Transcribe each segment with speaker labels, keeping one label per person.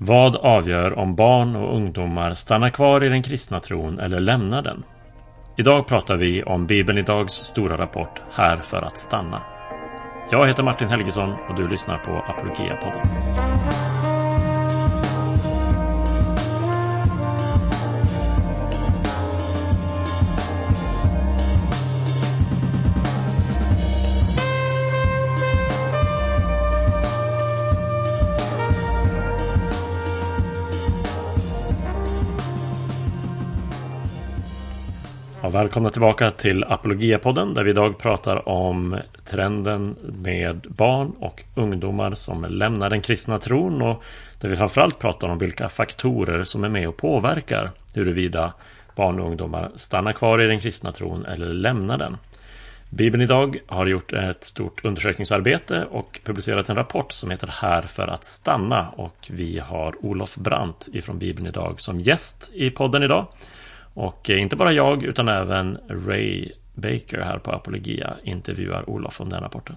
Speaker 1: Vad avgör om barn och ungdomar stannar kvar i den kristna tron eller lämnar den? Idag pratar vi om Bibeln Idags stora rapport Här för att stanna. Jag heter Martin Helgesson och du lyssnar på Apologia-podden. Välkomna tillbaka till Apologia-podden där vi idag pratar om trenden med barn och ungdomar som lämnar den kristna tron och där vi framförallt pratar om vilka faktorer som är med och påverkar huruvida barn och ungdomar stannar kvar i den kristna tron eller lämnar den. Bibeln idag har gjort ett stort undersökningsarbete och publicerat en rapport som heter Här för att stanna och vi har Olof Brandt ifrån Bibeln idag som gäst i podden idag. Och eh, inte bara jag utan även Ray Baker här på Apologia intervjuar Olof om den rapporten.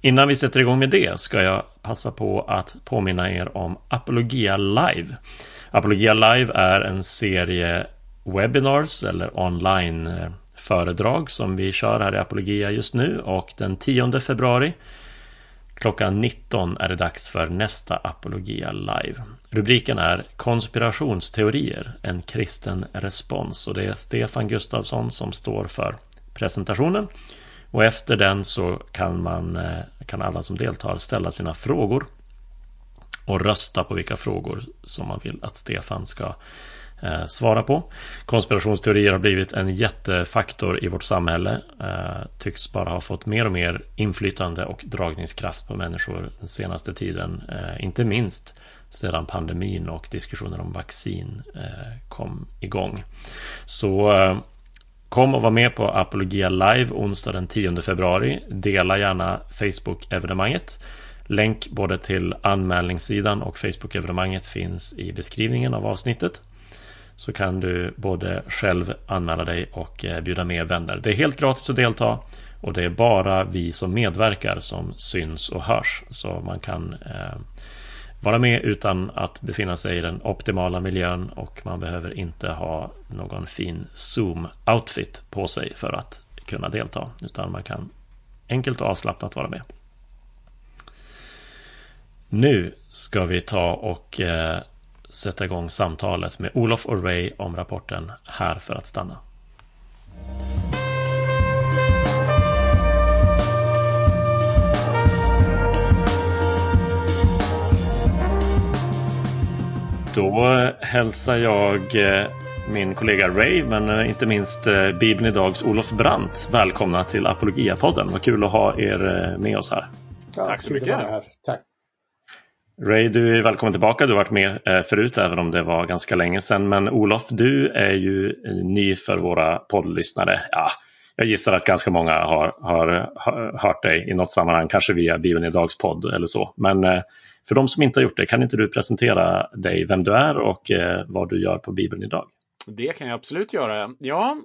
Speaker 1: Innan vi sätter igång med det ska jag passa på att påminna er om Apologia Live. Apologia Live är en serie webinars eller online föredrag som vi kör här i Apologia just nu och den 10 februari Klockan 19 är det dags för nästa Apologia Live. Rubriken är Konspirationsteorier, en kristen respons och det är Stefan Gustafsson som står för presentationen. Och efter den så kan, man, eh, kan alla som deltar ställa sina frågor och rösta på vilka frågor som man vill att Stefan ska Eh, svara på. Konspirationsteorier har blivit en jättefaktor i vårt samhälle. Eh, tycks bara ha fått mer och mer inflytande och dragningskraft på människor den senaste tiden. Eh, inte minst sedan pandemin och diskussioner om vaccin eh, kom igång. Så eh, Kom och var med på Apologia Live onsdag den 10 februari. Dela gärna Facebook-evenemanget. Länk både till anmälningssidan och Facebook-evenemanget finns i beskrivningen av avsnittet så kan du både själv anmäla dig och eh, bjuda med vänner. Det är helt gratis att delta och det är bara vi som medverkar som syns och hörs. Så man kan eh, vara med utan att befinna sig i den optimala miljön och man behöver inte ha någon fin Zoom-outfit på sig för att kunna delta. Utan man kan enkelt och avslappnat vara med. Nu ska vi ta och eh, sätta igång samtalet med Olof och Ray om rapporten Här för att stanna. Då hälsar jag eh, min kollega Ray, men eh, inte minst eh, Bibeln Idags Olof Brandt välkomna till Apologia-podden. Vad kul att ha er med oss här.
Speaker 2: Ja, Tack så mycket. Tack.
Speaker 1: Ray, du är välkommen tillbaka. Du har varit med eh, förut, även om det var ganska länge sedan. Men Olof, du är ju eh, ny för våra poddlyssnare. Ja, jag gissar att ganska många har, har, hört dig i något sammanhang, kanske via Bibeln Idags podd eller så. Men eh, för de som inte har gjort det, kan inte du presentera dig, vem du är och vad du gör på Bibeln idag?
Speaker 3: Det kan jag absolut göra. Ja,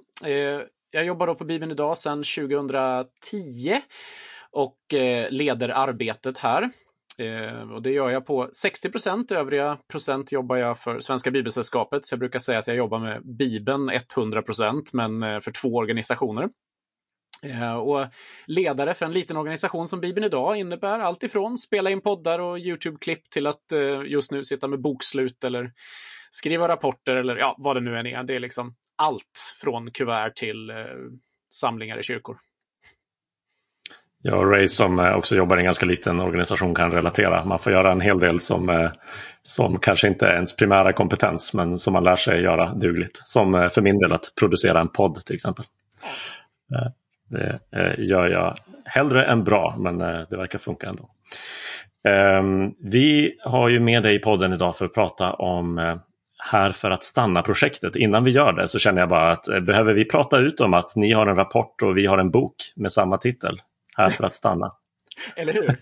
Speaker 3: jag jobbar då på Bibeln idag sedan 2010 och leder arbetet här. Eh, och det gör jag på 60 procent. Övriga procent jobbar jag för Svenska Bibelsällskapet. Så jag brukar säga att jag jobbar med Bibeln 100 procent, men eh, för två organisationer. Eh, och ledare för en liten organisation som Bibeln idag innebär allt ifrån spela in poddar och YouTube-klipp till att eh, just nu sitta med bokslut eller skriva rapporter eller ja, vad det nu än är. Det är liksom allt från kuvert till eh, samlingar i kyrkor.
Speaker 1: Jag och Ray som eh, också jobbar i en ganska liten organisation kan relatera. Man får göra en hel del som, eh, som kanske inte är ens primära kompetens men som man lär sig göra dugligt. Som eh, för min del att producera en podd till exempel. Det gör jag hellre än bra men det verkar funka ändå. Ehm, vi har ju med dig i podden idag för att prata om här för att stanna-projektet. Innan vi gör det så känner jag bara att behöver vi prata ut om att ni har en rapport och vi har en bok med samma titel? Här för att stanna.
Speaker 3: Eller hur?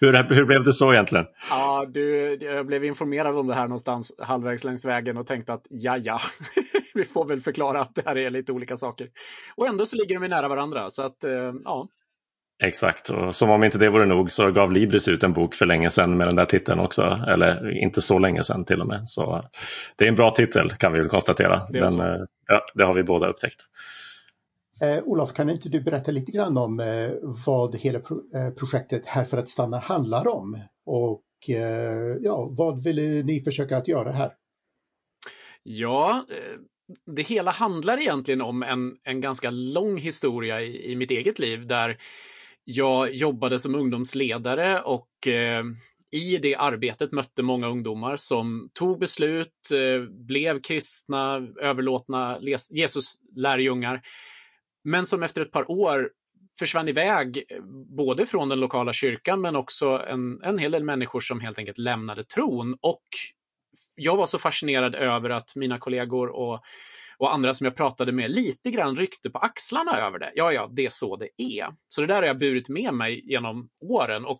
Speaker 1: hur? Hur blev det så egentligen?
Speaker 3: Ja, du, jag blev informerad om det här någonstans halvvägs längs vägen och tänkte att ja, ja, vi får väl förklara att det här är lite olika saker. Och ändå så ligger de nära varandra, så att eh, ja.
Speaker 1: Exakt, och som om inte det vore nog så gav Libris ut en bok för länge sedan med den där titeln också. Eller inte så länge sedan till och med. Så det är en bra titel kan vi väl konstatera. Det, den, eh, ja, det har vi båda upptäckt.
Speaker 2: Eh, Olof, kan inte du berätta lite grann om eh, vad hela pro eh, projektet Här för att stanna handlar om? Och eh, ja, vad vill ni försöka att göra här?
Speaker 3: Ja, eh, det hela handlar egentligen om en, en ganska lång historia i, i mitt eget liv där jag jobbade som ungdomsledare och eh, i det arbetet mötte många ungdomar som tog beslut, eh, blev kristna, överlåtna Jesus lärjungar, men som efter ett par år försvann iväg, både från den lokala kyrkan men också en, en hel del människor som helt enkelt lämnade tron. Och jag var så fascinerad över att mina kollegor och, och andra som jag pratade med lite grann ryckte på axlarna över det. Ja, ja, det är så det är. Så det där har jag burit med mig genom åren och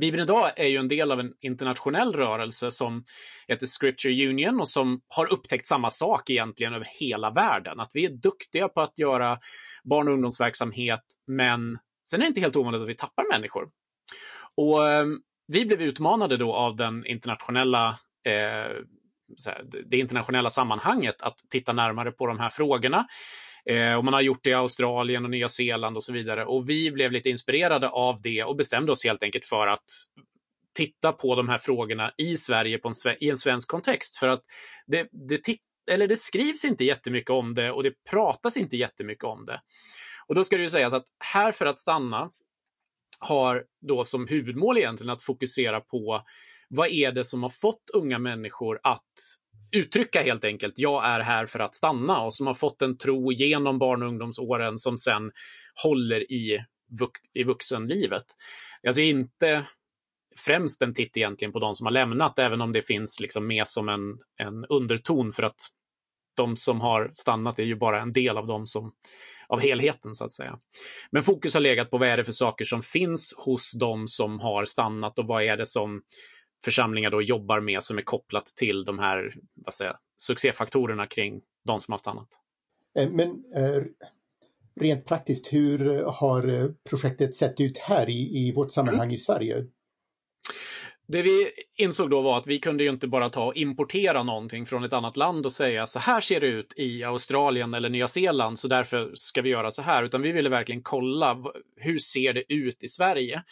Speaker 3: Bibeln idag är ju en del av en internationell rörelse som heter Scripture Union och som har upptäckt samma sak egentligen över hela världen. Att vi är duktiga på att göra barn och ungdomsverksamhet, men sen är det inte helt ovanligt att vi tappar människor. Och eh, vi blev utmanade då av den internationella eh, det internationella sammanhanget att titta närmare på de här frågorna. Eh, och man har gjort det i Australien och Nya Zeeland och så vidare. Och vi blev lite inspirerade av det och bestämde oss helt enkelt för att titta på de här frågorna i Sverige på en, i en svensk kontext. För att det, det, eller det skrivs inte jättemycket om det och det pratas inte jättemycket om det. Och då ska det ju sägas att Här för att stanna har då som huvudmål egentligen att fokusera på vad är det som har fått unga människor att uttrycka helt enkelt, jag är här för att stanna och som har fått en tro genom barn och ungdomsåren som sen håller i, vux i vuxenlivet. Alltså inte främst en titt egentligen på de som har lämnat, även om det finns liksom med som en, en underton för att de som har stannat är ju bara en del av de som av helheten så att säga. Men fokus har legat på vad är det för saker som finns hos de som har stannat och vad är det som församlingar då jobbar med som är kopplat till de här vad säger, succéfaktorerna kring de som har stannat.
Speaker 2: Eh, men eh, rent praktiskt, hur har eh, projektet sett ut här i, i vårt sammanhang mm. i Sverige?
Speaker 3: Det vi insåg då var att vi kunde ju inte bara ta och importera någonting från ett annat land och säga så här ser det ut i Australien eller Nya Zeeland så därför ska vi göra så här, utan vi ville verkligen kolla hur ser det ut i Sverige?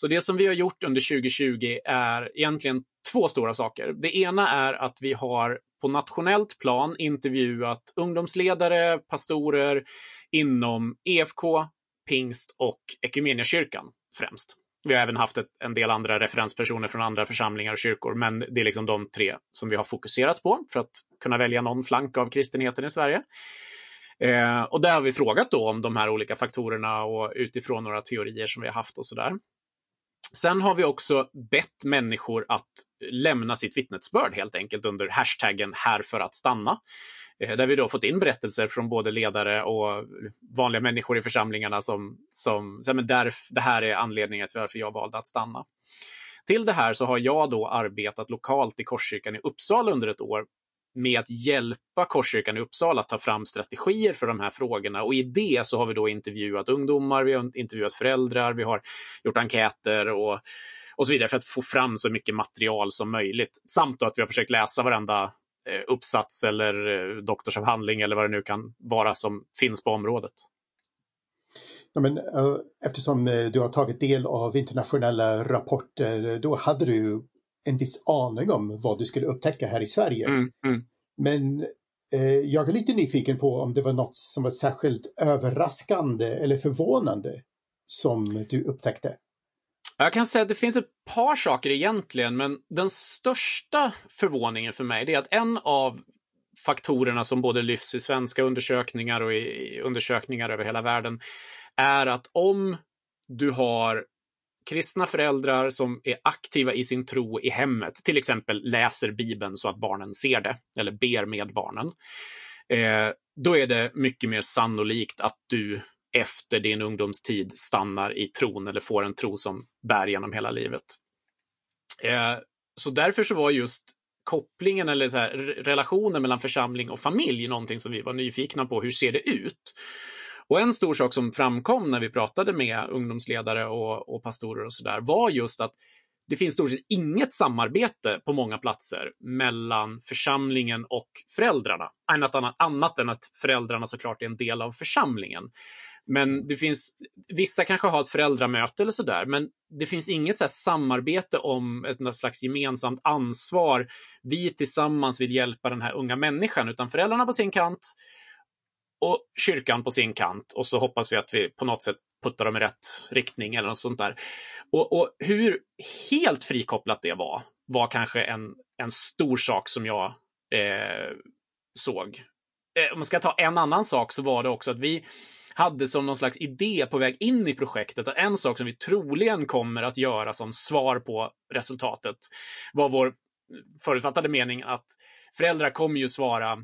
Speaker 3: Så det som vi har gjort under 2020 är egentligen två stora saker. Det ena är att vi har på nationellt plan intervjuat ungdomsledare, pastorer inom EFK, pingst och Equmeniakyrkan främst. Vi har även haft ett, en del andra referenspersoner från andra församlingar och kyrkor, men det är liksom de tre som vi har fokuserat på för att kunna välja någon flank av kristenheten i Sverige. Eh, och där har vi frågat då om de här olika faktorerna och utifrån några teorier som vi har haft och sådär. Sen har vi också bett människor att lämna sitt vittnesbörd helt enkelt under hashtaggen här för att stanna. Eh, där vi då fått in berättelser från både ledare och vanliga människor i församlingarna som, som men där, det här är anledningen till varför jag valde att stanna. Till det här så har jag då arbetat lokalt i Korskyrkan i Uppsala under ett år med att hjälpa Korskyrkan i Uppsala att ta fram strategier för de här frågorna. Och i det så har vi då intervjuat ungdomar, vi har intervjuat föräldrar, vi har gjort enkäter och, och så vidare för att få fram så mycket material som möjligt. Samt att vi har försökt läsa varenda eh, uppsats eller eh, doktorsavhandling eller vad det nu kan vara som finns på området.
Speaker 2: Ja, men, eh, eftersom du har tagit del av internationella rapporter, då hade du en viss aning om vad du skulle upptäcka här i Sverige. Mm, mm. Men eh, jag är lite nyfiken på om det var något som var särskilt överraskande eller förvånande som du upptäckte.
Speaker 3: Jag kan säga att det finns ett par saker egentligen, men den största förvåningen för mig är att en av faktorerna som både lyfts i svenska undersökningar och i undersökningar över hela världen är att om du har kristna föräldrar som är aktiva i sin tro i hemmet, till exempel läser Bibeln så att barnen ser det, eller ber med barnen, eh, då är det mycket mer sannolikt att du efter din ungdomstid stannar i tron eller får en tro som bär genom hela livet. Eh, så därför så var just kopplingen eller så här, relationen mellan församling och familj någonting som vi var nyfikna på. Hur ser det ut? Och en stor sak som framkom när vi pratade med ungdomsledare och, och pastorer och sådär var just att det finns stort sett inget samarbete på många platser mellan församlingen och föräldrarna. Annat, annat, annat än att föräldrarna såklart är en del av församlingen. Men det finns, vissa kanske har ett föräldramöte eller sådär, men det finns inget så samarbete om ett slags gemensamt ansvar. Vi tillsammans vill hjälpa den här unga människan, utan föräldrarna på sin kant och kyrkan på sin kant och så hoppas vi att vi på något sätt puttar dem i rätt riktning eller något sånt där. Och, och hur helt frikopplat det var, var kanske en, en stor sak som jag eh, såg. Eh, om man ska ta en annan sak så var det också att vi hade som någon slags idé på väg in i projektet att en sak som vi troligen kommer att göra som svar på resultatet var vår förutfattade mening att föräldrar kommer ju svara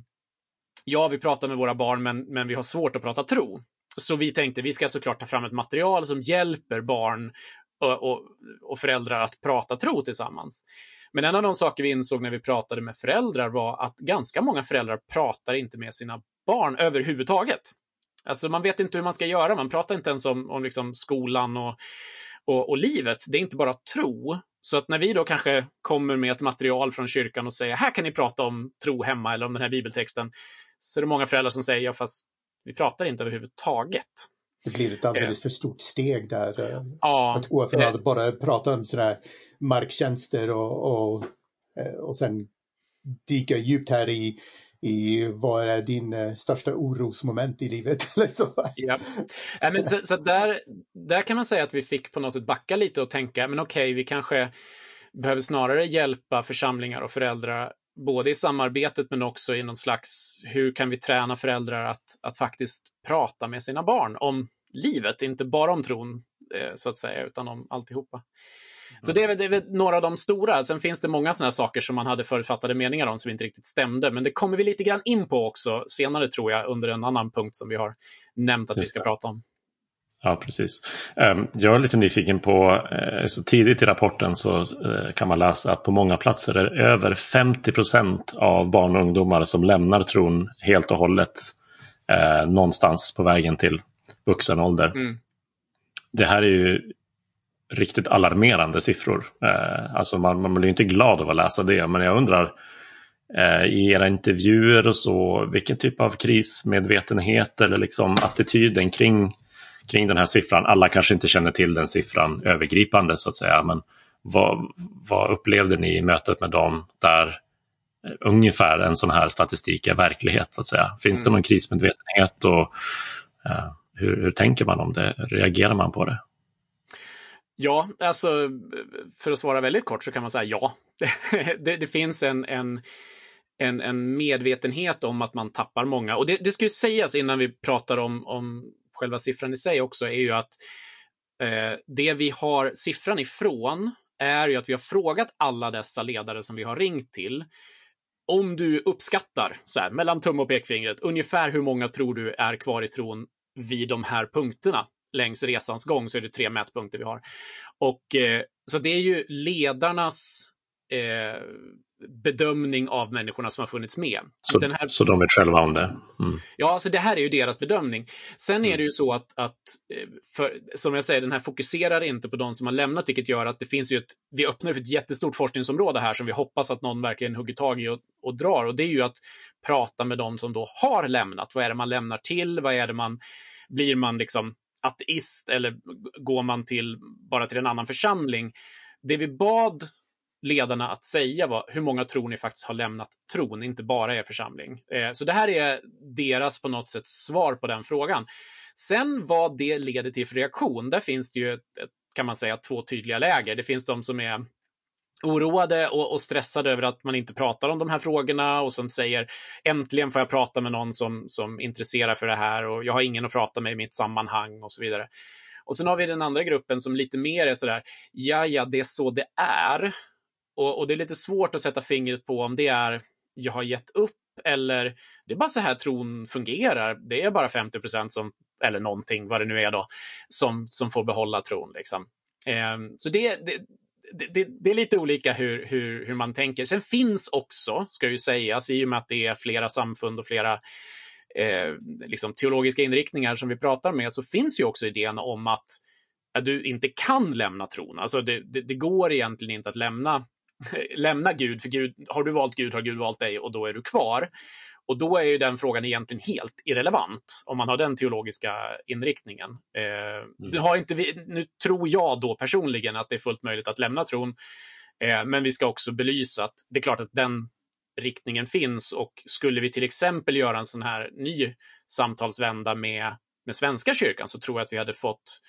Speaker 3: ja, vi pratar med våra barn, men, men vi har svårt att prata tro. Så vi tänkte vi ska såklart ta fram ett material som hjälper barn och, och, och, föräldrar att prata tro tillsammans. Men en av de saker vi insåg när vi pratade med föräldrar var att ganska många föräldrar pratar inte med sina barn överhuvudtaget. Alltså man vet inte hur man ska göra, man pratar inte ens om, om liksom skolan och, och, och livet. Det är inte bara tro. Så att när vi då kanske kommer med ett material från kyrkan och säger här kan ni prata om tro hemma eller om den här bibeltexten, så är det många föräldrar som säger ja, fast vi pratar inte överhuvudtaget.
Speaker 2: Det blir ett alldeles för stort steg där. Eh, ja, att gå från att bara prata om sådana marktjänster och, och, eh, och sen dyka djupt här i, i vad är din eh, största orosmoment i livet? Eller så.
Speaker 3: Ja. ja men så, så, där, där kan man säga att vi fick på något sätt backa lite och tänka, men okej, okay, vi kanske behöver snarare hjälpa församlingar och föräldrar både i samarbetet men också i någon slags, hur kan vi träna föräldrar att, att faktiskt prata med sina barn om livet, inte bara om tron, eh, så att säga, utan om alltihopa. Så det är, väl, det är väl några av de stora. Sen finns det många sådana saker som man hade förutfattade meningar om som inte riktigt stämde. Men det kommer vi lite grann in på också senare tror jag under en annan punkt som vi har nämnt att vi ska prata om.
Speaker 1: Ja, precis. Ehm, jag är lite nyfiken på, eh, så tidigt i rapporten så eh, kan man läsa att på många platser är det över 50 procent av barn och ungdomar som lämnar tron helt och hållet eh, någonstans på vägen till vuxen ålder. Mm. Det här är ju riktigt alarmerande siffror. Eh, alltså man, man blir inte glad av att läsa det, men jag undrar i era intervjuer och så, vilken typ av krismedvetenhet eller liksom attityden kring kring den här siffran. Alla kanske inte känner till den siffran övergripande så att säga, men vad, vad upplevde ni i mötet med dem där eh, ungefär en sån här statistik är verklighet så att säga? Finns mm. det någon krismedvetenhet och uh, hur, hur tänker man om det? Reagerar man på det?
Speaker 3: Ja, alltså för att svara väldigt kort så kan man säga ja. det, det, finns en, en, en, en, medvetenhet om att man tappar många. Och det, det ska ju sägas innan vi pratar om, om själva siffran i sig också, är ju att eh, det vi har siffran ifrån är ju att vi har frågat alla dessa ledare som vi har ringt till om du uppskattar, så här, mellan tumme och pekfingret, ungefär hur många tror du är kvar i tron vid de här punkterna? Längs resans gång så är det tre mätpunkter vi har. Och eh, så det är ju ledarnas eh, bedömning av människorna som har funnits med.
Speaker 1: Så, här... så de vet själva om det? Mm.
Speaker 3: Ja, alltså det här är ju deras bedömning. Sen är mm. det ju så att, att eh, för, som jag säger, den här fokuserar inte på de som har lämnat, vilket gör att det finns ju ett, vi öppnar för ett jättestort forskningsområde här som vi hoppas att någon verkligen hugger tag i och, och drar. Och det är ju att prata med de som då har lämnat. Vad är det man lämnar till? Vad är det man, blir man liksom ateist eller går man till bara till en annan församling? Det vi bad ledarna att säga vad, hur många tror ni faktiskt har lämnat tron, inte bara er församling. Eh, så det här är deras på något sätt svar på den frågan. Sen vad det leder till för reaktion, där finns det ju ett, kan man säga två tydliga läger. Det finns de som är oroade och, och, stressade över att man inte pratar om de här frågorna och som säger äntligen får jag prata med någon som, som intresserar för det här och jag har ingen att prata med i mitt sammanhang och så vidare. Och sen har vi den andra gruppen som lite mer är sådär, ja, ja, det är så det är. Och, och, det är lite svårt att sätta fingret på om det är jag har gett upp eller det är bara så här tron fungerar. Det är bara 50 procent som, eller någonting, vad det nu är då, som, som får behålla tron. Liksom. Eh, så det, det, det, det, är lite olika hur, hur, hur man tänker. Sen finns också, ska ju sägas, i och med att det är flera samfund och flera eh, liksom teologiska inriktningar som vi pratar med så finns ju också idén om att, att du inte kan lämna tron. Alltså det, det, det går egentligen inte att lämna lämna Gud, för Gud, har du valt Gud har Gud valt dig och då är du kvar. Och då är ju den frågan egentligen helt irrelevant om man har den teologiska inriktningen. Eh, mm. har inte vi, nu tror jag då personligen att det är fullt möjligt att lämna tron, eh, men vi ska också belysa att det är klart att den riktningen finns och skulle vi till exempel göra en sån här ny samtalsvända med, med Svenska kyrkan så tror jag att vi hade fått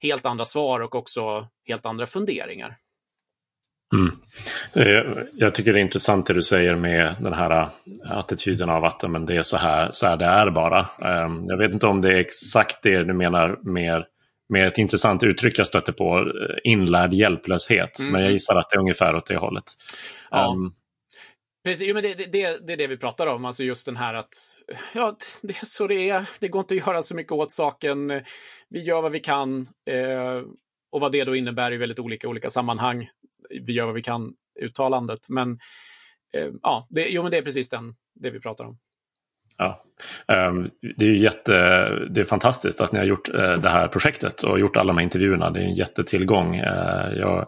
Speaker 3: helt andra svar och också helt andra funderingar.
Speaker 1: Mm. Eh, jag tycker det är intressant det du säger med den här attityden av att men det är så här, så här det är bara. Ehm, jag vet inte om det är exakt det du menar med, med ett intressant uttryck jag stötte på, eh, inlärd hjälplöshet. Mm. Men jag gissar att det är ungefär åt det hållet.
Speaker 3: Ja. Um, Precis, men det, det, det, är det vi pratar om, alltså just den här att ja, det är så det är. Det går inte att göra så mycket åt saken. Vi gör vad vi kan. Eh, och vad det då innebär i väldigt olika, olika sammanhang vi gör vad vi kan uttalandet. Men eh, ja, det, jo, men det är precis den, det vi pratar om.
Speaker 1: Ja, ehm, det är ju jätte, det är fantastiskt att ni har gjort eh, det här projektet och gjort alla de här intervjuerna. Det är en jättetillgång. Eh, jag,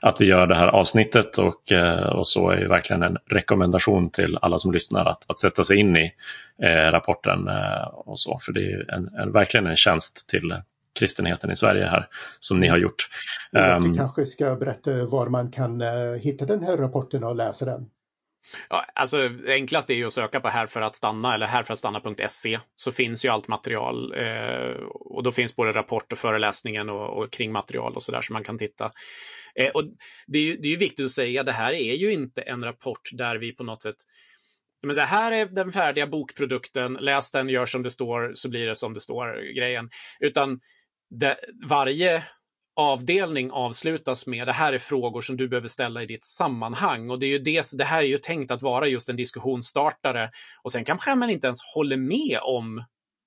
Speaker 1: att vi gör det här avsnittet och, eh, och så är ju verkligen en rekommendation till alla som lyssnar att, att sätta sig in i rapporten och så. För det är en, en, verkligen en tjänst till kristenheten i Sverige här som ni har gjort.
Speaker 2: Vi um, kanske ska berätta var man kan uh, hitta den här rapporten och läsa den.
Speaker 3: Ja, alltså, enklast är ju att söka på här för att stanna eller här för att stanna.se så finns ju allt material eh, och då finns både rapport och föreläsningen och, och kring material och så där som man kan titta. Eh, och det är ju det är viktigt att säga, det här är ju inte en rapport där vi på något sätt men så här är den färdiga bokprodukten, läs den, gör som det står, så blir det som det står, grejen. Utan det, varje avdelning avslutas med det här är frågor som du behöver ställa i ditt sammanhang. Och det, är ju det, det här är ju tänkt att vara just en diskussionsstartare. Och sen kanske man inte ens håller med om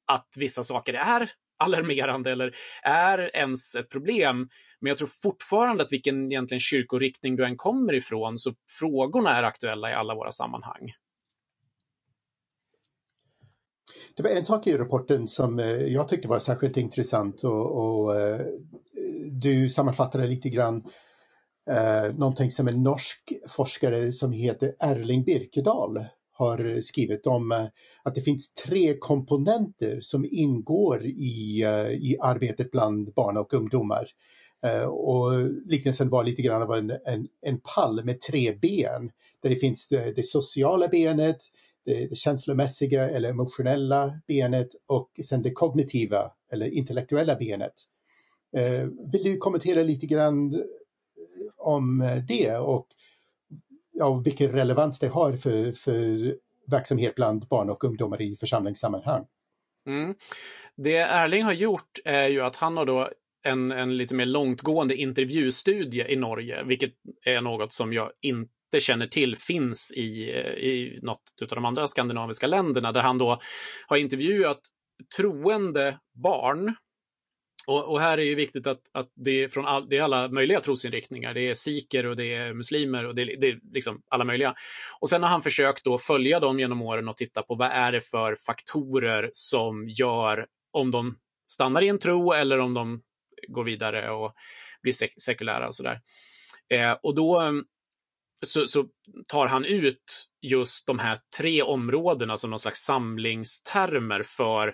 Speaker 3: att vissa saker är alarmerande eller är ens ett problem. Men jag tror fortfarande att vilken egentligen kyrkoriktning du än kommer ifrån, så frågorna är aktuella i alla våra sammanhang.
Speaker 2: Det var en sak i rapporten som eh, jag tyckte var särskilt intressant och, och eh, du sammanfattade lite grann eh, någonting som en norsk forskare som heter Erling Birkedal har skrivit om eh, att det finns tre komponenter som ingår i, i arbetet bland barn och ungdomar. Och liknelsen var lite grann av en, en, en pall med tre ben. Där det finns det, det sociala benet, det, det känslomässiga eller emotionella benet och sen det kognitiva eller intellektuella benet. Eh, vill du kommentera lite grann eh, om eh, det och ja, vilken relevans det har för, för verksamhet bland barn och ungdomar i församlingssammanhang?
Speaker 3: Mm. Det Erling har gjort är ju att han har då en, en lite mer långtgående intervjustudie i Norge, vilket är något som jag inte inte känner till finns i, eh, i något av de andra skandinaviska länderna, där han då har intervjuat troende barn och, och, här är ju viktigt att, att det, är från all, det är alla möjliga trosinriktningar. Det är sikher och det är muslimer och det, det, är liksom alla möjliga. Och sen har han försökt då följa dem genom åren och titta på vad är det för faktorer som gör om de stannar i en tro eller om de går vidare och blir sek sekulära och sådär. Eh, och då så, så, tar han ut just de här tre områdena som någon slags samlingstermer för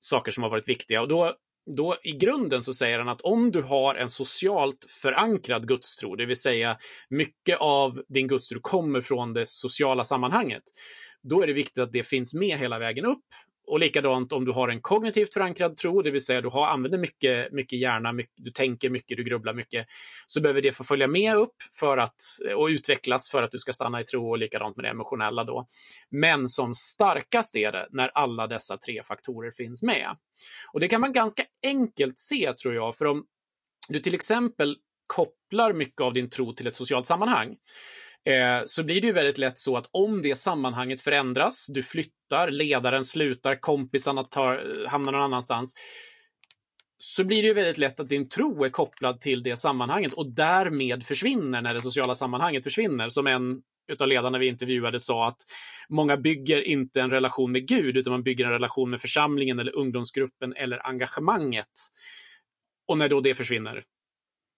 Speaker 3: saker som har varit viktiga. Och då, då i grunden så säger han att om du har en socialt förankrad gudstro, det vill säga mycket av din gudstro kommer från det sociala sammanhanget, då är det viktigt att det finns med hela vägen upp och likadant om du har en kognitivt förankrad tro, det vill säga du har, använder mycket, mycket hjärna, mycket, du tänker mycket, du grubblar mycket, så behöver det få följa med upp för att, och utvecklas för att du ska stanna i tro och likadant med det emotionella då. Men som starkast är det när alla dessa tre faktorer finns med. Och det kan man ganska enkelt se, tror jag, för om du till exempel kopplar mycket av din tro till ett socialt sammanhang, eh, så blir det ju väldigt lätt så att om det sammanhanget förändras, du flyttar, ledaren slutar, kompisarna tar, hamnar någon annanstans, så blir det ju väldigt lätt att din tro är kopplad till det sammanhanget och därmed försvinner när det sociala sammanhanget försvinner som en utav ledarna vi intervjuade sa att många bygger inte en relation med Gud, utan man bygger en relation med församlingen eller ungdomsgruppen eller engagemanget. Och när då det försvinner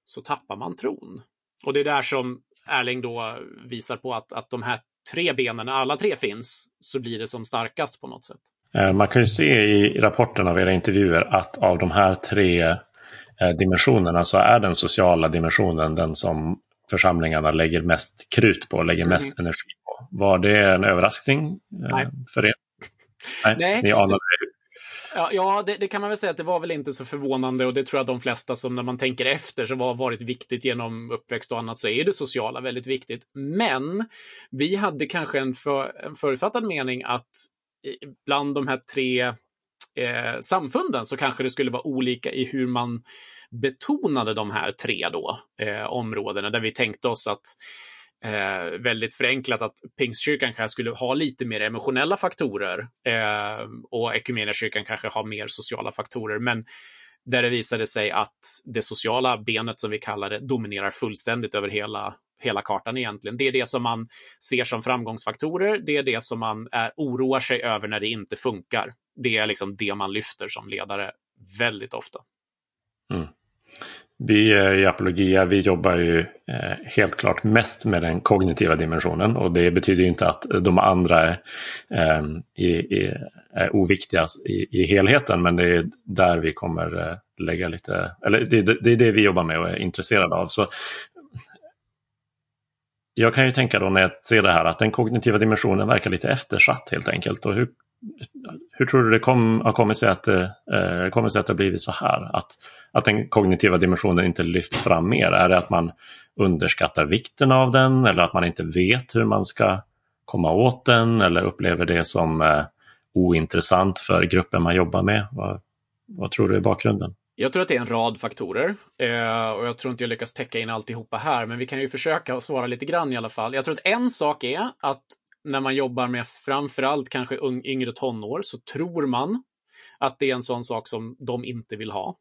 Speaker 3: så tappar man tron. Och det är där som Erling då visar på att, att de här tre benen, när alla tre finns, så blir det som starkast på något sätt.
Speaker 1: Eh, man kan ju se i rapporten av era intervjuer att av de här tre eh, dimensionerna så är den sociala dimensionen den som församlingarna lägger mest krut på, lägger mest mm. energi på. Var det en överraskning eh, Nej. för er?
Speaker 3: Nej, Nej. Ni anade Ja, ja det, det, kan man väl säga att det var väl inte så förvånande och det tror jag de flesta som när man tänker efter som har varit viktigt genom uppväxt och annat så är det sociala väldigt viktigt. Men vi hade kanske en, för, en förutfattad mening att bland de här tre eh, samfunden så kanske det skulle vara olika i hur man betonade de här tre då, eh, områdena där vi tänkte oss att eh, väldigt förenklat att Pingstkyrkan kanske skulle ha lite mer emotionella faktorer eh, och Equmeniakyrkan kanske har mer sociala faktorer. Men där det visade sig att det sociala benet, som vi kallar det, dominerar fullständigt över hela, hela kartan egentligen. Det är det som man ser som framgångsfaktorer. Det är det som man är, oroar sig över när det inte funkar. Det är liksom det man lyfter som ledare väldigt ofta.
Speaker 1: Mm. Vi i Apologia vi jobbar ju eh, helt klart mest med den kognitiva dimensionen och det betyder inte att de andra eh, är, är, är oviktiga i, i, helheten men det är där vi kommer eh, lägga lite, eller det, det, är det vi jobbar med och är intresserade av. Så jag kan ju tänka då när jag ser det här att den kognitiva dimensionen verkar lite eftersatt helt enkelt. Och hur, hur tror du det kom, har kommit sig att det, eh, kommit sig att det blivit så här? Att, att den kognitiva dimensionen inte lyfts fram mer? Är det att man underskattar vikten av den eller att man inte vet hur man ska komma åt den eller upplever det som eh, ointressant för gruppen man jobbar med? Vad, vad tror du är bakgrunden?
Speaker 3: Jag tror att det är en rad faktorer eh, och jag tror inte jag lyckas täcka in alltihopa här, men vi kan ju försöka svara lite grann i alla fall. Jag tror att en sak är att när man jobbar med framförallt kanske yngre tonår så tror man att det är en sån sak som de inte vill ha.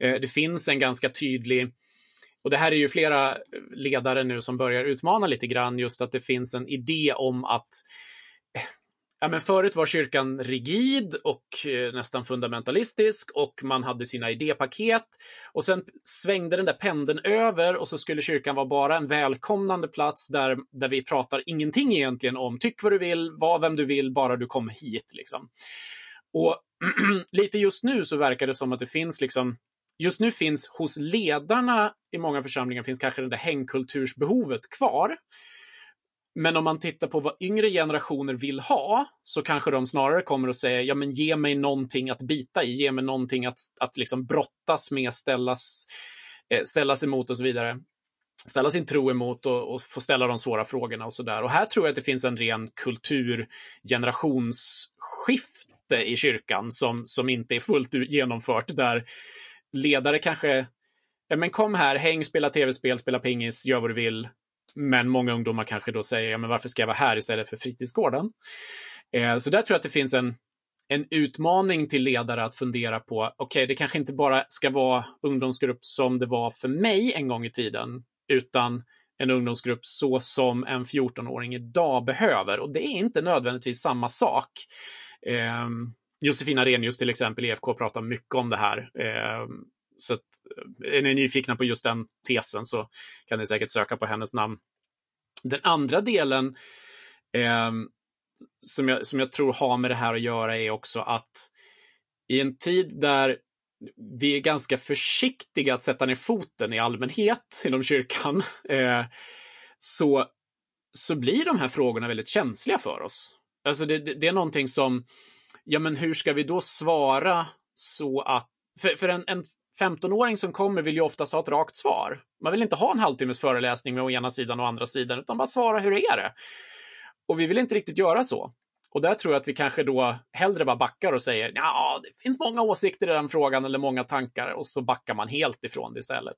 Speaker 3: Eh, det finns en ganska tydlig och det här är ju flera ledare nu som börjar utmana lite grann just att det finns en idé om att Ja, men förut var kyrkan rigid och eh, nästan fundamentalistisk och man hade sina idépaket. Och sen svängde den där pendeln över och så skulle kyrkan vara bara en välkomnande plats där, där vi pratar ingenting egentligen om tyck vad du vill, var vem du vill, bara du kommer hit. Liksom. Och lite just nu så verkar det som att det finns liksom Just nu finns hos ledarna i många församlingar finns kanske det där hängkultursbehovet kvar. Men om man tittar på vad yngre generationer vill ha så kanske de snarare kommer att säga, ja men ge mig någonting att bita i, ge mig någonting att, att liksom brottas med, ställas, eh, ställas emot och så vidare. Ställa sin tro emot och, och få ställa de svåra frågorna och så där. Och här tror jag att det finns en ren kulturgenerationsskifte i kyrkan som, som inte är fullt genomfört, där ledare kanske Ja, men kom här, häng, spela tv-spel, spela pingis, gör vad du vill. Men många ungdomar kanske då säger, ja, men varför ska jag vara här istället för fritidsgården? Eh, så där tror jag att det finns en, en utmaning till ledare att fundera på, okej, okay, det kanske inte bara ska vara ungdomsgrupp som det var för mig en gång i tiden, utan en ungdomsgrupp så som en 14-åring idag behöver. Och det är inte nödvändigtvis samma sak. Eh, Josefina Renius till exempel, EFK, pratar mycket om det här. Eh, så att, eh, är ni nyfikna på just den tesen så kan ni säkert söka på hennes namn. Den andra delen eh, som, jag, som jag tror har med det här att göra är också att i en tid där vi är ganska försiktiga att sätta ner foten i allmänhet inom kyrkan, eh, så, så blir de här frågorna väldigt känsliga för oss. Alltså det, det, det, är någonting som, ja men hur ska vi då svara så att, för, för en, en 15-åring som kommer vill ju oftast ha ett rakt svar. Man vill inte ha en halvtimmes föreläsning med å ena sidan och andra sidan, utan bara svara hur är det? Och vi vill inte riktigt göra så. Och där tror jag att vi kanske då hellre bara backar och säger ja, det finns många åsikter i den frågan eller många tankar och så backar man helt ifrån det istället.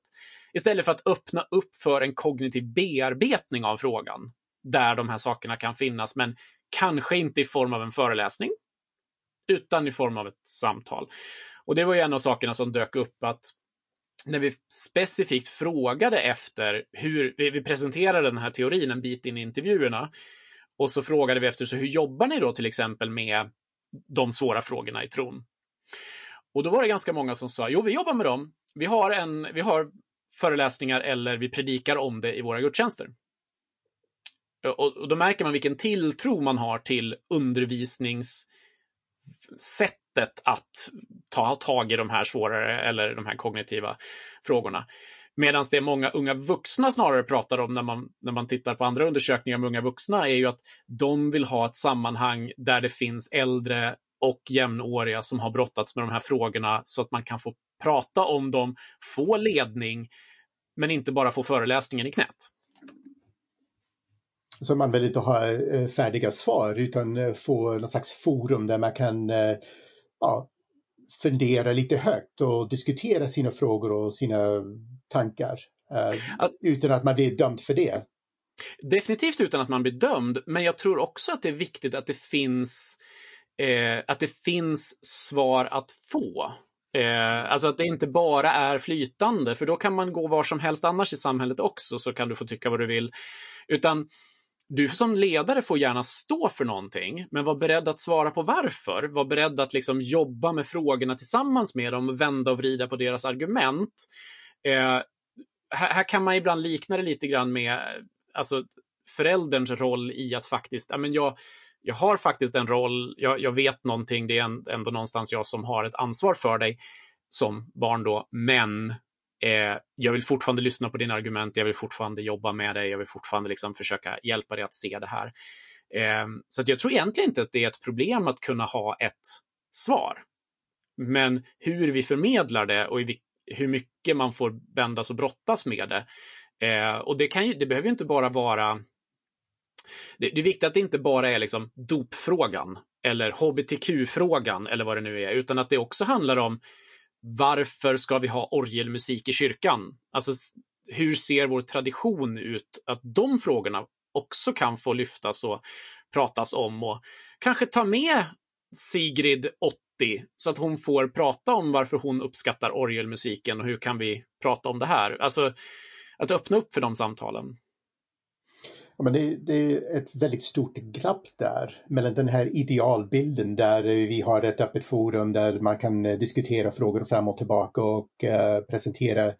Speaker 3: Istället för att öppna upp för en kognitiv bearbetning av frågan där de här sakerna kan finnas, men kanske inte i form av en föreläsning, utan i form av ett samtal. Och det var ju en av sakerna som dök upp att när vi specifikt frågade efter hur, vi, vi presenterade den här teorin en bit in i intervjuerna, och så frågade vi efter, så hur jobbar ni då till exempel med de svåra frågorna i tron? Och då var det ganska många som sa, jo, vi jobbar med dem. Vi har, en, vi har föreläsningar eller vi predikar om det i våra gudstjänster. Och, och då märker man vilken tilltro man har till undervisningssätt sättet att ta tag i de här svårare eller de här kognitiva frågorna. Medan det många unga vuxna snarare pratar om när man, när man tittar på andra undersökningar om unga vuxna är ju att de vill ha ett sammanhang där det finns äldre och jämnåriga som har brottats med de här frågorna så att man kan få prata om dem, få ledning, men inte bara få föreläsningen i knät.
Speaker 2: Så man vill inte ha eh, färdiga svar utan eh, få någon slags forum där man kan eh, ja, fundera lite högt och diskutera sina frågor och sina tankar. Alltså, utan att man blir dömd för det.
Speaker 3: Definitivt utan att man blir dömd, men jag tror också att det är viktigt att det finns, eh, att det finns svar att få. Eh, alltså att det inte bara är flytande, för då kan man gå var som helst annars i samhället också, så kan du få tycka vad du vill. Utan du som ledare får gärna stå för någonting, men var beredd att svara på varför. Var beredd att liksom jobba med frågorna tillsammans med dem, och vända och vrida på deras argument. Eh, här, här, kan man ibland likna det lite grann med alltså, förälderns roll i att faktiskt, ja, men jag, jag har faktiskt en roll, jag, jag vet någonting, det är ändå någonstans jag som har ett ansvar för dig som barn då, men Eh, jag vill fortfarande lyssna på dina argument, jag vill fortfarande jobba med dig, jag vill fortfarande liksom försöka hjälpa dig att se det här. Eh, så att jag tror egentligen inte att det är ett problem att kunna ha ett svar. Men hur vi förmedlar det och hur mycket man får bändas och brottas med det. Eh, och det, kan ju, det behöver ju inte bara vara det, det, är viktigt att det inte bara är liksom dopfrågan eller hbtq-frågan eller vad det nu är, utan att det också handlar om varför ska vi ha orgelmusik i kyrkan? Alltså, hur ser vår tradition ut? Att de frågorna också kan få lyftas och pratas om och kanske ta med Sigrid 80 så att hon får prata om varför hon uppskattar orgelmusiken och hur kan vi prata om det här? Alltså, att öppna upp för de samtalen.
Speaker 2: Ja, men det, det, är ett väldigt stort glapp där mellan den här idealbilden där vi har ett öppet forum där man kan eh, diskutera frågor fram och tillbaka och eh, presentera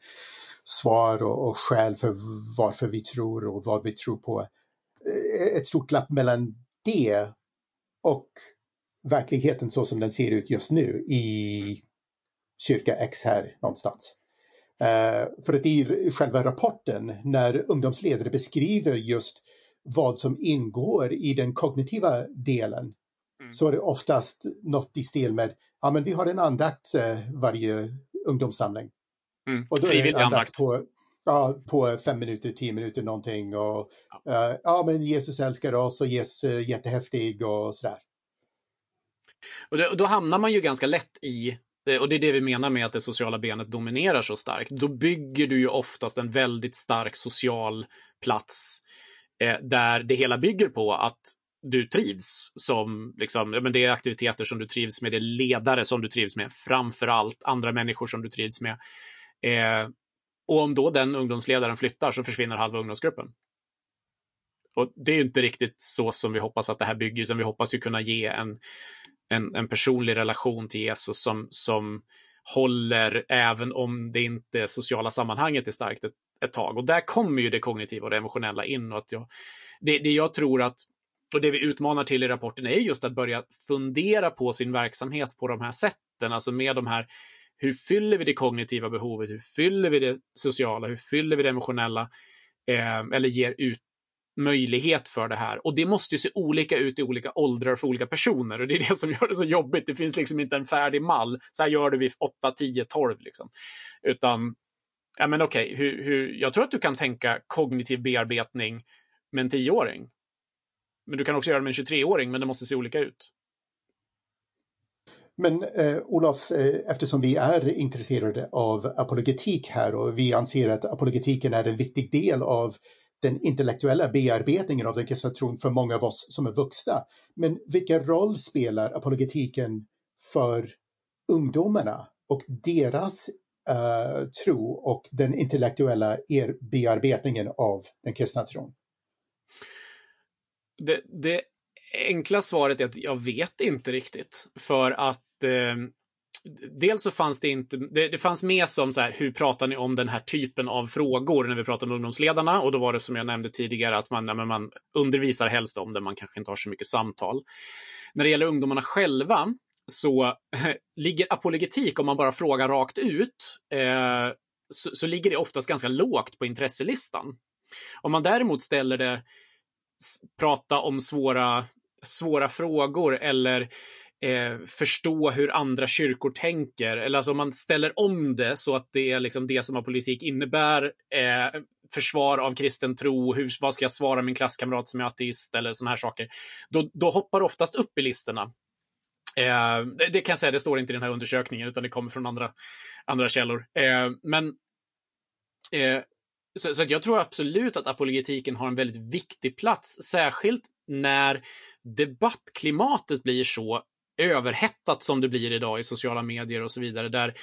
Speaker 2: svar och, och skäl för varför vi tror och vad vi tror på. Eh, ett stort glapp mellan det och verkligheten så som den ser ut just nu i kyrka X här någonstans. Uh, för att i själva rapporten när ungdomsledare beskriver just vad som ingår i den kognitiva delen mm. så är det oftast något i stil med, ja men vi har en andakt uh, varje ungdomssamling.
Speaker 3: Mm. Och då är det en andakt
Speaker 2: på, ja, på fem minuter, tio minuter någonting och ja. Uh, ja men Jesus älskar oss och Jesus är jättehäftig och sådär.
Speaker 3: Och, det, och då hamnar man ju ganska lätt i och det är det vi menar med att det sociala benet dominerar så starkt. Då bygger du ju oftast en väldigt stark social plats eh, där det hela bygger på att du trivs som, liksom, ja, men det är aktiviteter som du trivs med, det är ledare som du trivs med, framför allt andra människor som du trivs med. Eh, och om då den ungdomsledaren flyttar så försvinner halva ungdomsgruppen. Och det är ju inte riktigt så som vi hoppas att det här bygger, utan vi hoppas ju kunna ge en, en, en personlig relation till Jesus som, som håller även om det inte sociala sammanhanget är starkt ett, ett tag. Och där kommer ju det kognitiva och det emotionella in. Och att jag, det, det jag tror att, och det vi utmanar till i rapporten är just att börja fundera på sin verksamhet på de här sätten, alltså med de här hur fyller vi det kognitiva behovet? Hur fyller vi det sociala? Hur fyller vi det emotionella? Eh, eller ger ut möjlighet för det här. Och det måste ju se olika ut i olika åldrar för olika personer. Och det är det som gör det så jobbigt. Det finns liksom inte en färdig mall. Så här gör du vid 8, 10, 12 liksom. Utan, ja men okej, okay, hur, hur, jag tror att du kan tänka kognitiv bearbetning med en tioåring. Men du kan också göra det med en 23-åring, men det måste se olika ut.
Speaker 2: Men eh, Olof, eh, eftersom vi är intresserade av apologetik här och vi anser att apologetiken är en viktig del av den intellektuella bearbetningen av den kristna tron för många av oss som är vuxna. Men vilken roll spelar apologetiken för ungdomarna och deras uh, tro och den intellektuella er bearbetningen av den kristna tron?
Speaker 3: Det, det enkla svaret är att jag vet inte riktigt. För att eh, dels så fanns det inte, det, det, fanns med som så här, hur pratar ni om den här typen av frågor när vi pratar med ungdomsledarna? Och då var det som jag nämnde tidigare att man, ja, man undervisar helst om det, man kanske inte har så mycket samtal. När det gäller ungdomarna själva så ligger apologetik, om man bara frågar rakt ut, eh, så, så ligger det oftast ganska lågt på intresselistan. Om man däremot ställer det, prata om svåra, svåra frågor eller eh, förstå hur andra kyrkor tänker. Eller alltså om man ställer om det så att det är liksom det som politik innebär. Eh, försvar av kristen tro, hur, vad ska jag svara min klasskamrat som är ateist eller sådana här saker. Då, då hoppar det oftast upp i listorna. Eh, det, det, kan jag säga, det står inte i den här undersökningen utan det kommer från andra, andra källor. Eh, men eh, så, så jag tror absolut att apologetiken har en väldigt viktig plats, särskilt när debattklimatet blir så överhettat som det blir idag i sociala medier och så vidare, där,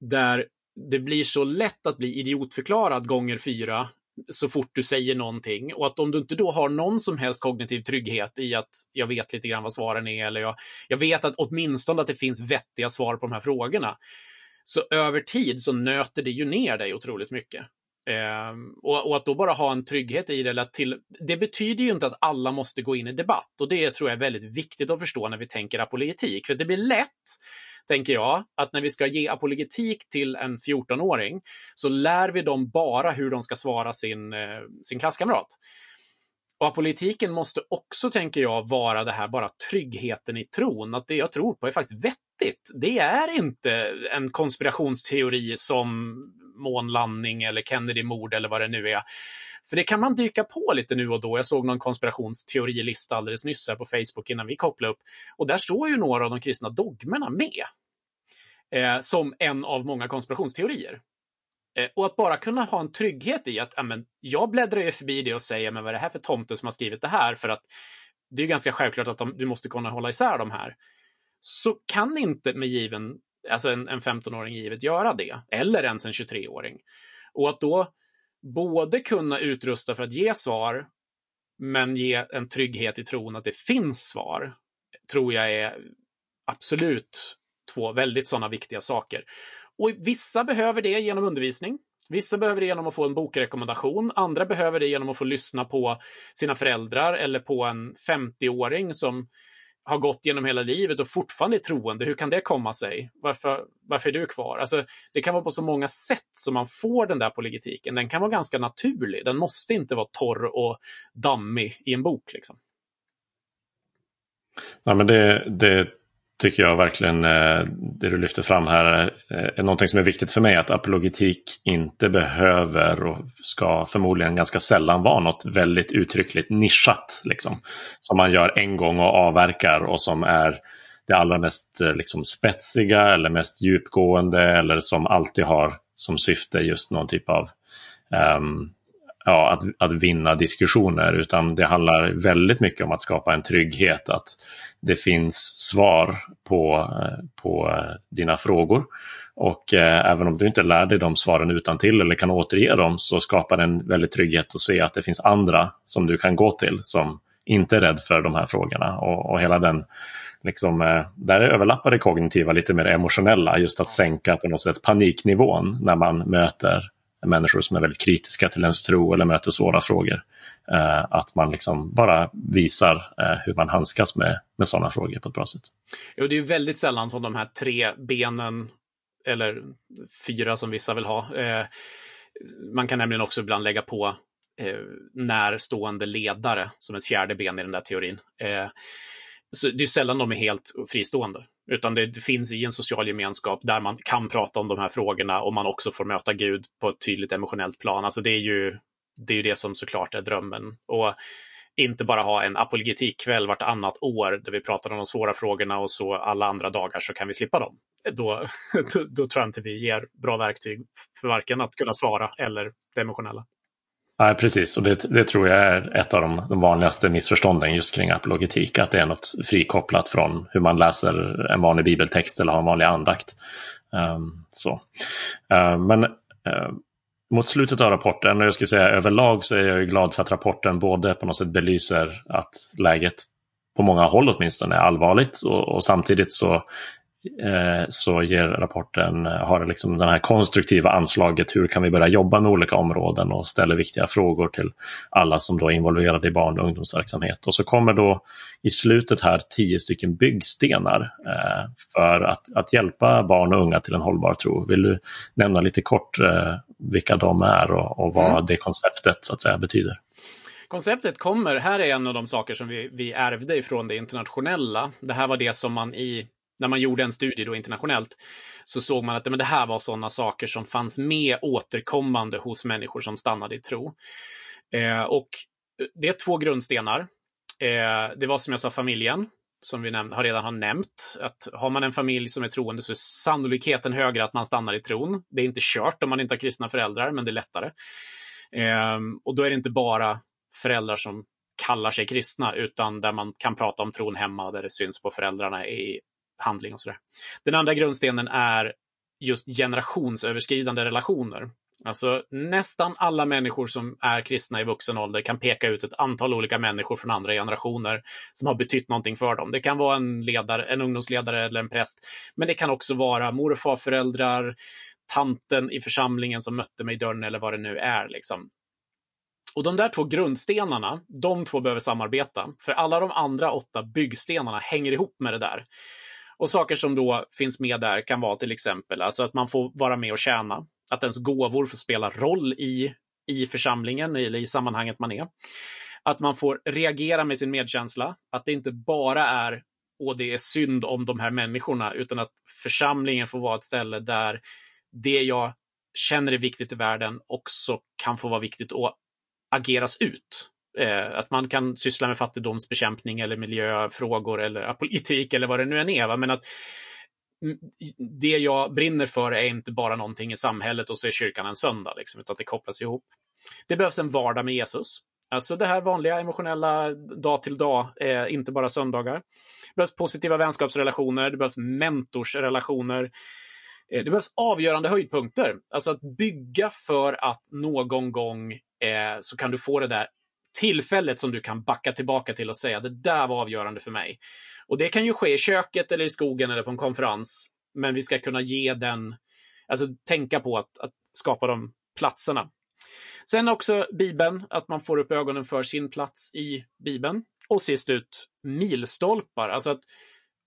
Speaker 3: där det blir så lätt att bli idiotförklarad gånger fyra så fort du säger någonting och att om du inte då har någon som helst kognitiv trygghet i att jag vet lite grann vad svaren är eller jag, jag vet att åtminstone att det finns vettiga svar på de här frågorna. Så över tid så nöter det ju ner dig otroligt mycket. Eh, och, och, att då bara ha en trygghet i det, till, det betyder ju inte att alla måste gå in i debatt. Och det tror jag är väldigt viktigt att förstå när vi tänker apolitik. För det blir lätt, tänker jag, att när vi ska ge apologetik till en 14-åring så lär vi dem bara hur de ska svara sin, eh, sin klasskamrat. Och apolitiken måste också, tänker jag, vara det här bara tryggheten i tron. Att det jag tror på är faktiskt vettigt. Det är inte en konspirationsteori som månlandning eller Kennedy-mord eller vad det nu är. För det kan man dyka på lite nu och då. Jag såg någon konspirationsteorilista alldeles nyss här på Facebook innan vi kopplade upp. Och där står ju några av de kristna dogmerna med. Eh, som en av många konspirationsteorier. Eh, och att bara kunna ha en trygghet i att amen, jag bläddrar ju förbi det och säger men vad är det här för tomte som har skrivit det här? För att det är ganska självklart att de, du måste kunna hålla isär de här. Så kan inte med given, alltså en, en 15-åring givet göra det, eller ens en 23-åring. Och att då både kunna utrusta för att ge svar, men ge en trygghet i tron att det finns svar, tror jag är absolut två väldigt sådana viktiga saker. Och vissa behöver det genom undervisning. Vissa behöver det genom att få en bokrekommendation. Andra behöver det genom att få lyssna på sina föräldrar eller på en 50-åring som har gått genom hela livet och fortfarande är troende. Hur kan det komma sig? Varför, varför är du kvar? Alltså, det kan vara på så många sätt som man får den där politiken. Den kan vara ganska naturlig. Den måste inte vara torr och dammig i en bok. Liksom.
Speaker 1: Nej, men det, det tycker jag verkligen eh, det du lyfter fram här eh, är någonting som är viktigt för mig. Att apologetik inte behöver och ska förmodligen ganska sällan vara något väldigt uttryckligt nischat. Liksom, som man gör en gång och avverkar och som är det allra mest eh, liksom, spetsiga eller mest djupgående eller som alltid har som syfte just någon typ av um, ja, att, att vinna diskussioner utan det handlar väldigt mycket om att skapa en trygghet att det finns svar på, eh, på eh, dina frågor. Och eh, även om du inte lär dig de svaren utan till eller kan återge dem så skapar det en väldigt trygghet att se att det finns andra som du kan gå till som inte är rädd för de här frågorna. Och, och hela den, liksom, eh, där överlappar det kognitiva lite mer emotionella, just att sänka på något sätt paniknivån när man möter människor som är väldigt kritiska till ens tro eller möter svåra frågor. Eh, att man liksom bara visar eh, hur man handskas med, med sådana frågor på ett bra sätt.
Speaker 3: Jo, det är väldigt sällan som de här tre benen, eller fyra som vissa vill ha, eh, man kan nämligen också ibland lägga på eh, närstående ledare som ett fjärde ben i den där teorin. Eh, så det är sällan de är helt fristående, utan det, finns i en social gemenskap där man kan prata om de här frågorna och man också får möta Gud på ett tydligt emotionellt plan. Alltså det är ju det är ju det som såklart är drömmen. Och inte bara ha en apologetikkväll vartannat år där vi pratar om de svåra frågorna och så alla andra dagar så kan vi slippa dem. Då, då, då tror jag inte vi ger bra verktyg för varken att kunna svara eller det emotionella.
Speaker 1: Nej, precis. Och det, det, tror jag är ett av de, de, vanligaste missförstånden just kring apologetik. Att det är något frikopplat från hur man läser en vanlig bibeltext eller har en vanlig andakt. Um, så. Uh, men uh, mot slutet av rapporten, och jag skulle säga överlag så är jag glad för att rapporten både på något sätt belyser att läget på många håll åtminstone är allvarligt och, och samtidigt så så ger rapporten, eh, har liksom det här konstruktiva anslaget, hur kan vi börja jobba med olika områden och ställer viktiga frågor till alla som då är involverade i barn och ungdomsverksamhet. Och så kommer då i slutet här tio stycken byggstenar eh, för att, att hjälpa barn och unga till en hållbar tro. Vill du nämna lite kort vilka de är och, och vad mm. det konceptet så att säga betyder?
Speaker 3: Konceptet kommer, här är en av de saker som vi, vi ärvde ifrån det internationella. Det här var det som man i när man gjorde en studie då internationellt, så såg man att men det här var sådana saker som fanns med återkommande hos människor som stannade i tro. Eh, och eh, det är två grundstenar. Eh, det var som jag sa familjen, som vi har redan har nämnt. Att har man en familj som är troende så är sannolikheten högre att man stannar i tron. Det är inte kört om man inte har kristna föräldrar, men det är lättare. Eh, och då är det inte bara föräldrar som kallar sig kristna, utan där man kan prata om tron hemma, där det syns på föräldrarna i handling och sådär. Den andra grundstenen är just generationsöverskridande relationer. Alltså nästan alla människor som är kristna i vuxen ålder kan peka ut ett antal olika människor från andra generationer som har betytt någonting för dem. Det kan vara en, ledare, en ungdomsledare eller en präst, men det kan också vara mor och farföräldrar, tanten i församlingen som mötte mig i dörren eller vad det nu är. Liksom. Och de där två grundstenarna, de två behöver samarbeta, för alla de andra åtta byggstenarna hänger ihop med det där. Och saker som då finns med där kan vara till exempel alltså att man får vara med och tjäna, att ens gåvor får spela roll i, i församlingen eller i sammanhanget man är. Att man får reagera med sin medkänsla, att det inte bara är och det är synd om de här människorna, utan att församlingen får vara ett ställe där det jag känner är viktigt i världen också kan få vara viktigt att ageras ut. Eh, att man kan syssla med fattigdomsbekämpning eller miljöfrågor eller politik eller vad det nu än är. Va? Men att det jag brinner för är inte bara någonting i samhället och så är kyrkan en söndag, liksom, utan det kopplas ihop. Det behövs en vardag med Jesus. Alltså det här vanliga emotionella dag till dag, eh, inte bara söndagar. Det behövs positiva vänskapsrelationer, det behövs mentorsrelationer. Eh, det behövs avgörande höjdpunkter. Alltså att bygga för att någon gång eh, så kan du få det där tillfället som du kan backa tillbaka till och säga det där var avgörande för mig. Och det kan ju ske i köket eller i skogen eller på en konferens, men vi ska kunna ge den, alltså tänka på att, att skapa de platserna. Sen också Bibeln, att man får upp ögonen för sin plats i Bibeln. Och sist ut, milstolpar, alltså att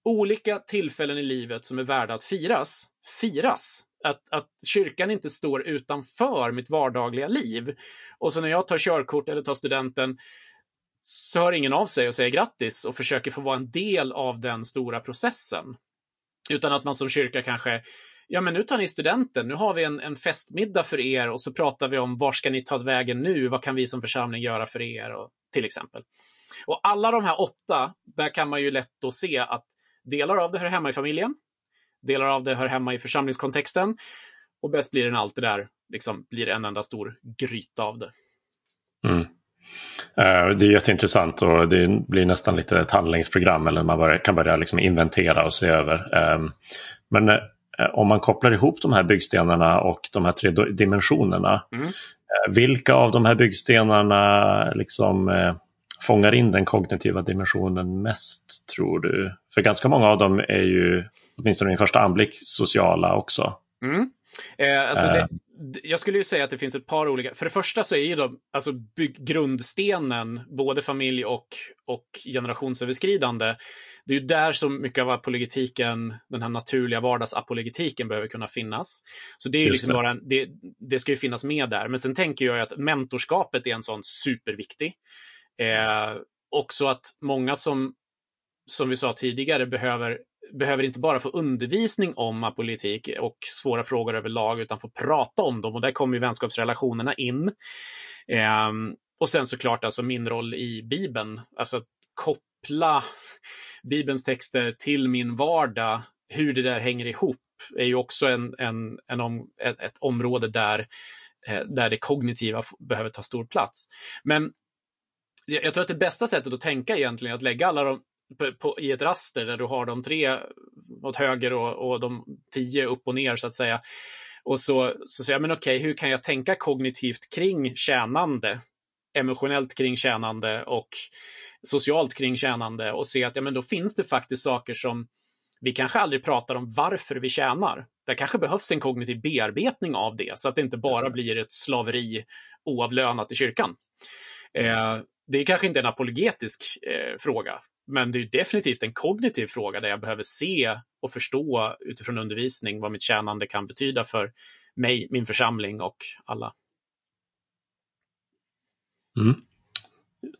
Speaker 3: olika tillfällen i livet som är värda att firas, firas. Att, att kyrkan inte står utanför mitt vardagliga liv. Och så när jag tar körkort eller tar studenten så hör ingen av sig och säger grattis och försöker få vara en del av den stora processen. Utan att man som kyrka kanske ja men nu tar ni studenten, nu har vi en, en festmiddag för er och så pratar vi om var ska ni ta vägen nu, vad kan vi som församling göra för er, och, till exempel. Och alla de här åtta, där kan man ju lätt då se att delar av det hör hemma i familjen, delar av det hör hemma i församlingskontexten och bäst blir det när allt det där liksom blir en enda stor gryta av det.
Speaker 1: Mm. Uh, det är jätteintressant och det blir nästan lite ett handlingsprogram eller man kan börja liksom inventera och se över. Um, men uh, om man kopplar ihop de här byggstenarna och de här tre dimensionerna. Mm. Uh, vilka av de här byggstenarna liksom fångar in den kognitiva dimensionen mest tror du? För ganska många av dem är ju, åtminstone i första anblick, sociala också.
Speaker 3: Mm. Eh, alltså det, eh. jag skulle ju säga att det finns ett par olika. För det första så är ju de, alltså bygg, grundstenen, både familj och, och generationsöverskridande, det är ju där som mycket av apologetiken, den här naturliga vardagsapologetiken behöver kunna finnas. Så det är ju liksom det. bara det, det ska ju finnas med där. Men sen tänker jag att mentorskapet är en sån superviktig. Eh, också att många som, som vi sa tidigare, behöver behöver inte bara få undervisning om politik och svåra frågor överlag, utan få prata om dem. Och där kommer ju vänskapsrelationerna in. Eh, och sen såklart alltså min roll i Bibeln, alltså att koppla Bibelns texter till min vardag, hur det där hänger ihop, är ju också en, en, en om, ett, ett, område där, eh, där det kognitiva behöver ta stor plats. Men jag tror att det bästa sättet att tänka egentligen är att lägga alla de på, på, i ett raster där du har de tre åt höger och, och de tio upp och ner så att säga. Och så, så säger jag, men okej, hur kan jag tänka kognitivt kring tjänande? Emotionellt kring tjänande och socialt kring tjänande och se att ja, men då finns det faktiskt saker som vi kanske aldrig pratar om varför vi tjänar. Det kanske behövs en kognitiv bearbetning av det, så att det inte bara blir ett slaveri oavlönat i kyrkan. Eh, det är kanske inte en apologetisk eh, fråga, men det är definitivt en kognitiv fråga där jag behöver se och förstå utifrån undervisning vad mitt tjänande kan betyda för mig, min församling och alla.
Speaker 1: Mm.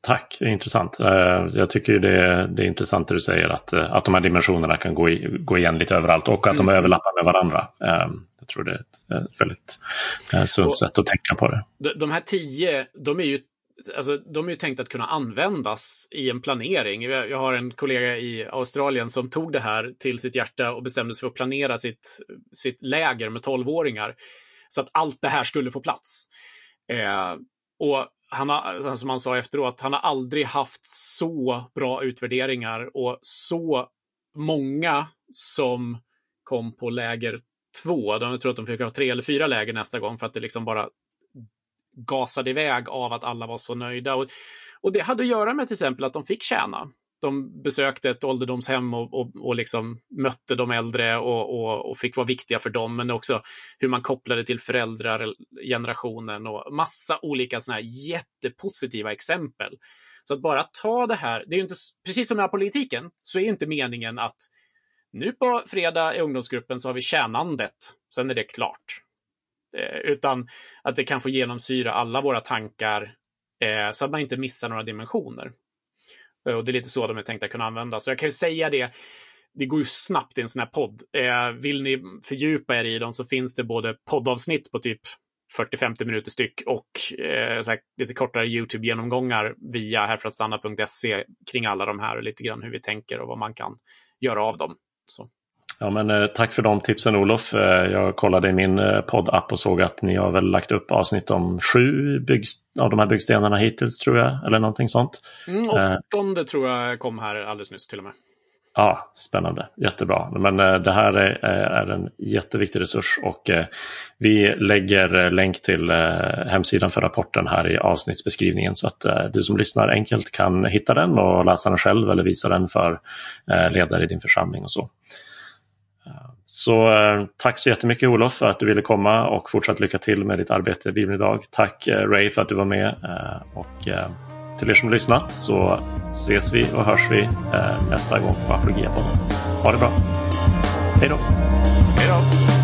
Speaker 1: Tack, intressant. Eh, jag tycker det är, det är intressant det du säger att, eh, att de här dimensionerna kan gå, i, gå igen lite överallt och att mm. de överlappar med varandra. Eh, jag tror det är ett väldigt sunt och, sätt att tänka på det.
Speaker 3: De här tio, de är ju Alltså, de är ju tänkt att kunna användas i en planering. Jag har en kollega i Australien som tog det här till sitt hjärta och bestämde sig för att planera sitt, sitt läger med tolvåringar så att allt det här skulle få plats. Eh, och han har, alltså, som han sa efteråt, han har aldrig haft så bra utvärderingar och så många som kom på läger två. De tror att de fick ha tre eller fyra läger nästa gång för att det liksom bara gasade iväg av att alla var så nöjda. Och, och det hade att göra med till exempel att de fick tjäna. De besökte ett ålderdomshem och, och, och liksom mötte de äldre och, och, och, fick vara viktiga för dem, men också hur man kopplade till föräldragenerationen och massa olika såna här jättepositiva exempel. Så att bara ta det här, det är ju inte, precis som med politiken, så är inte meningen att nu på fredag i ungdomsgruppen så har vi tjänandet, sen är det klart. Eh, utan att det kan få genomsyra alla våra tankar eh, så att man inte missar några dimensioner. Eh, och det är lite så de är tänkta att kunna användas. Så jag kan ju säga det, det går ju snabbt i en sån här podd. Eh, vill ni fördjupa er i dem så finns det både poddavsnitt på typ 40-50 minuter styck och eh, lite kortare YouTube-genomgångar via härfrastanna.se kring alla de här och lite grann hur vi tänker och vad man kan göra av dem. Så.
Speaker 1: Ja, men, eh, tack för de tipsen Olof. Eh, jag kollade i min eh, poddapp och såg att ni har väl lagt upp avsnitt om sju av de här byggstenarna hittills tror jag, eller någonting sånt.
Speaker 3: Mm, åttonde tror jag kom här alldeles nyss till och med.
Speaker 1: Ja, spännande, jättebra. Men det här är, en jätteviktig resurs och vi lägger länk till hemsidan för rapporten här i avsnittsbeskrivningen så att du som lyssnar enkelt kan hitta den och läsa den själv eller visa den för ledare i din församling och så. Så eh, tack så jättemycket Olof för att du ville komma och fortsatt lycka till med ditt arbete i Bibeln idag. Tack eh, Ray för att du var med eh, och eh, till er som lyssnat så ses vi och hörs vi eh, nästa gång på Apologia-podden. Ha det bra! Hej då!
Speaker 3: Hej då!